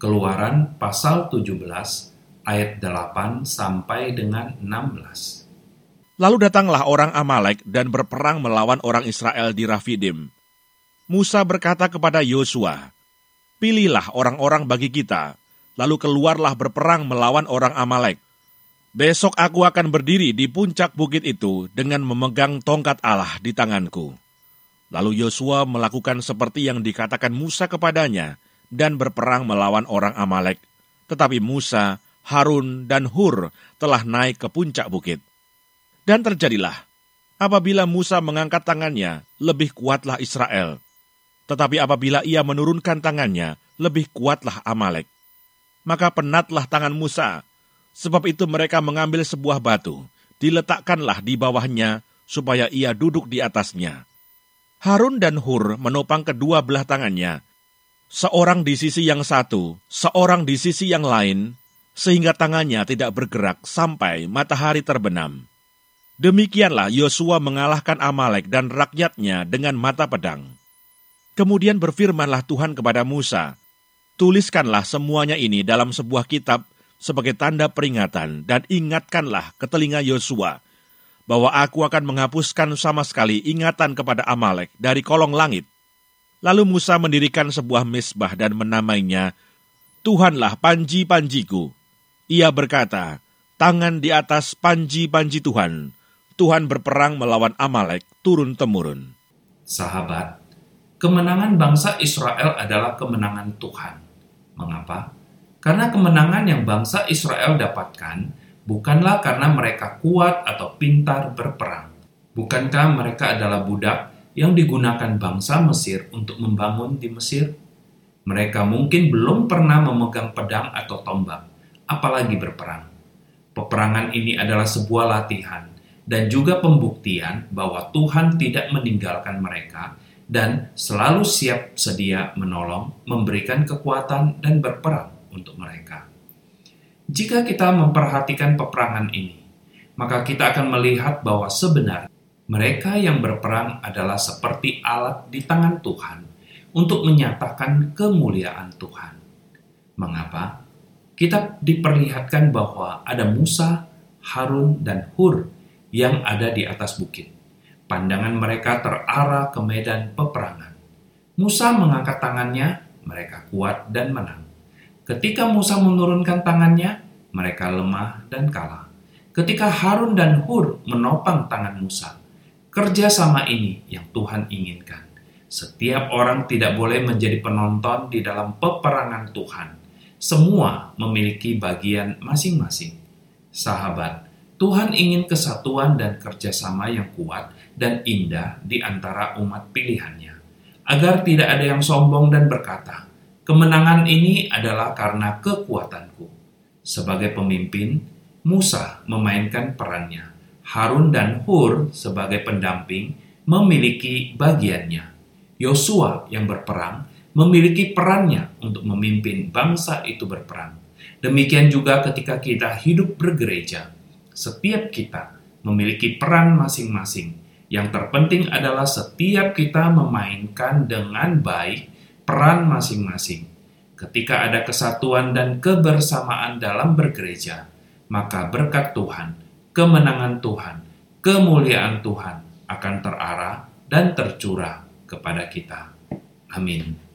Keluaran pasal 17 ayat 8 sampai dengan 16. Lalu datanglah orang Amalek dan berperang melawan orang Israel di Rafidim. Musa berkata kepada Yosua, Pilihlah orang-orang bagi kita, lalu keluarlah berperang melawan orang Amalek. Besok aku akan berdiri di puncak bukit itu dengan memegang tongkat Allah di tanganku. Lalu Yosua melakukan seperti yang dikatakan Musa kepadanya, dan berperang melawan orang Amalek. Tetapi Musa, Harun, dan Hur telah naik ke puncak bukit. Dan terjadilah, apabila Musa mengangkat tangannya, lebih kuatlah Israel. Tetapi apabila ia menurunkan tangannya, lebih kuatlah Amalek. Maka penatlah tangan Musa, sebab itu mereka mengambil sebuah batu, diletakkanlah di bawahnya, supaya ia duduk di atasnya. Harun dan Hur menopang kedua belah tangannya, seorang di sisi yang satu, seorang di sisi yang lain, sehingga tangannya tidak bergerak sampai matahari terbenam. Demikianlah Yosua mengalahkan Amalek dan rakyatnya dengan mata pedang. Kemudian berfirmanlah Tuhan kepada Musa, Tuliskanlah semuanya ini dalam sebuah kitab sebagai tanda peringatan dan ingatkanlah ke telinga Yosua bahwa aku akan menghapuskan sama sekali ingatan kepada Amalek dari kolong langit Lalu Musa mendirikan sebuah mesbah dan menamainya, Tuhanlah panji-panjiku. Ia berkata, tangan di atas panji-panji Tuhan. Tuhan berperang melawan Amalek turun-temurun. Sahabat, kemenangan bangsa Israel adalah kemenangan Tuhan. Mengapa? Karena kemenangan yang bangsa Israel dapatkan bukanlah karena mereka kuat atau pintar berperang. Bukankah mereka adalah budak yang digunakan bangsa Mesir untuk membangun di Mesir. Mereka mungkin belum pernah memegang pedang atau tombak, apalagi berperang. Peperangan ini adalah sebuah latihan dan juga pembuktian bahwa Tuhan tidak meninggalkan mereka dan selalu siap sedia menolong, memberikan kekuatan, dan berperang untuk mereka. Jika kita memperhatikan peperangan ini, maka kita akan melihat bahwa sebenarnya mereka yang berperang adalah seperti alat di tangan Tuhan untuk menyatakan kemuliaan Tuhan. Mengapa? Kita diperlihatkan bahwa ada Musa, Harun, dan Hur yang ada di atas bukit. Pandangan mereka terarah ke medan peperangan. Musa mengangkat tangannya, mereka kuat dan menang. Ketika Musa menurunkan tangannya, mereka lemah dan kalah. Ketika Harun dan Hur menopang tangan Musa, Kerjasama ini yang Tuhan inginkan. Setiap orang tidak boleh menjadi penonton di dalam peperangan Tuhan. Semua memiliki bagian masing-masing. Sahabat, Tuhan ingin kesatuan dan kerjasama yang kuat dan indah di antara umat pilihannya. Agar tidak ada yang sombong dan berkata, kemenangan ini adalah karena kekuatanku. Sebagai pemimpin, Musa memainkan perannya Harun dan Hur sebagai pendamping memiliki bagiannya. Yosua yang berperang memiliki perannya untuk memimpin bangsa itu berperang. Demikian juga ketika kita hidup bergereja, setiap kita memiliki peran masing-masing. Yang terpenting adalah setiap kita memainkan dengan baik peran masing-masing. Ketika ada kesatuan dan kebersamaan dalam bergereja, maka berkat Tuhan kemenangan Tuhan, kemuliaan Tuhan akan terarah dan tercurah kepada kita. Amin.